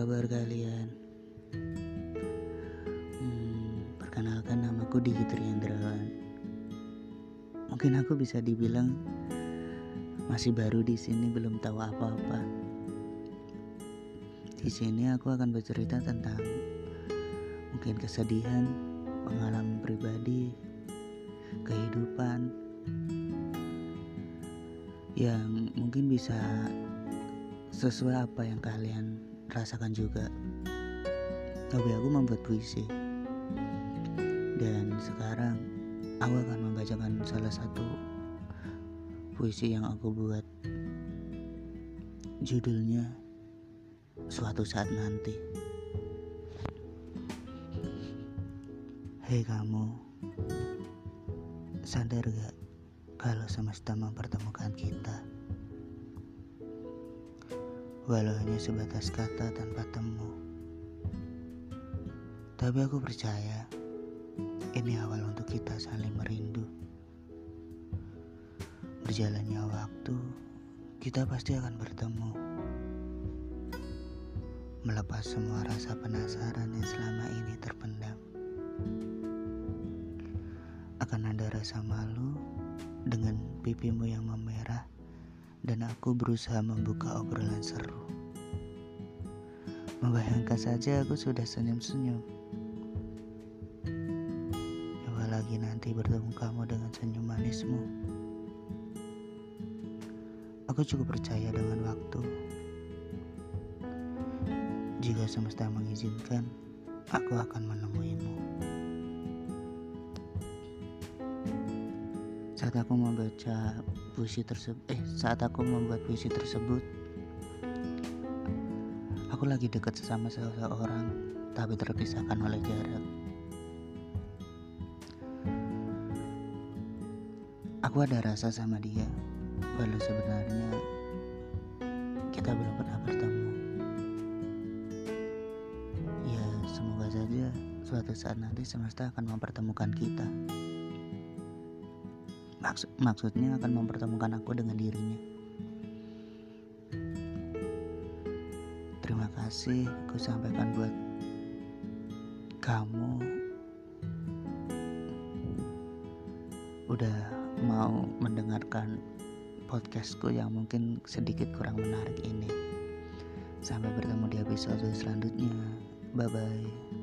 kabar kalian? Hmm, perkenalkan namaku Diki Triandrawan. Mungkin aku bisa dibilang masih baru di sini belum tahu apa-apa. Di sini aku akan bercerita tentang mungkin kesedihan, pengalaman pribadi, kehidupan yang mungkin bisa sesuai apa yang kalian rasakan juga. Hobi aku membuat puisi. Dan sekarang aku akan membacakan salah satu puisi yang aku buat. Judulnya Suatu Saat Nanti. Hei kamu, sadar gak kalau semesta mempertemukan kita? Walau hanya sebatas kata tanpa temu. Tapi aku percaya ini awal untuk kita saling merindu. Berjalannya waktu, kita pasti akan bertemu. Melepas semua rasa penasaran yang selama ini terpendam. Akan ada rasa malu dengan pipimu yang memerah dan aku berusaha membuka obrolan seru. Membayangkan saja aku sudah senyum-senyum lagi nanti bertemu kamu dengan senyum manismu. Aku cukup percaya dengan waktu. Jika semesta mengizinkan, aku akan menemuimu. Saat aku membaca puisi tersebut, eh, saat aku membuat puisi tersebut, aku lagi dekat sama seseorang, tapi terpisahkan oleh jarak. Aku ada rasa sama dia, walau sebenarnya kita belum pernah bertemu. Ya, semoga saja suatu saat nanti semesta akan mempertemukan kita. Maksud, maksudnya akan mempertemukan aku dengan dirinya. Terima kasih aku sampaikan buat kamu udah mau mendengarkan podcastku yang mungkin sedikit kurang menarik ini. Sampai bertemu di episode selanjutnya. Bye bye.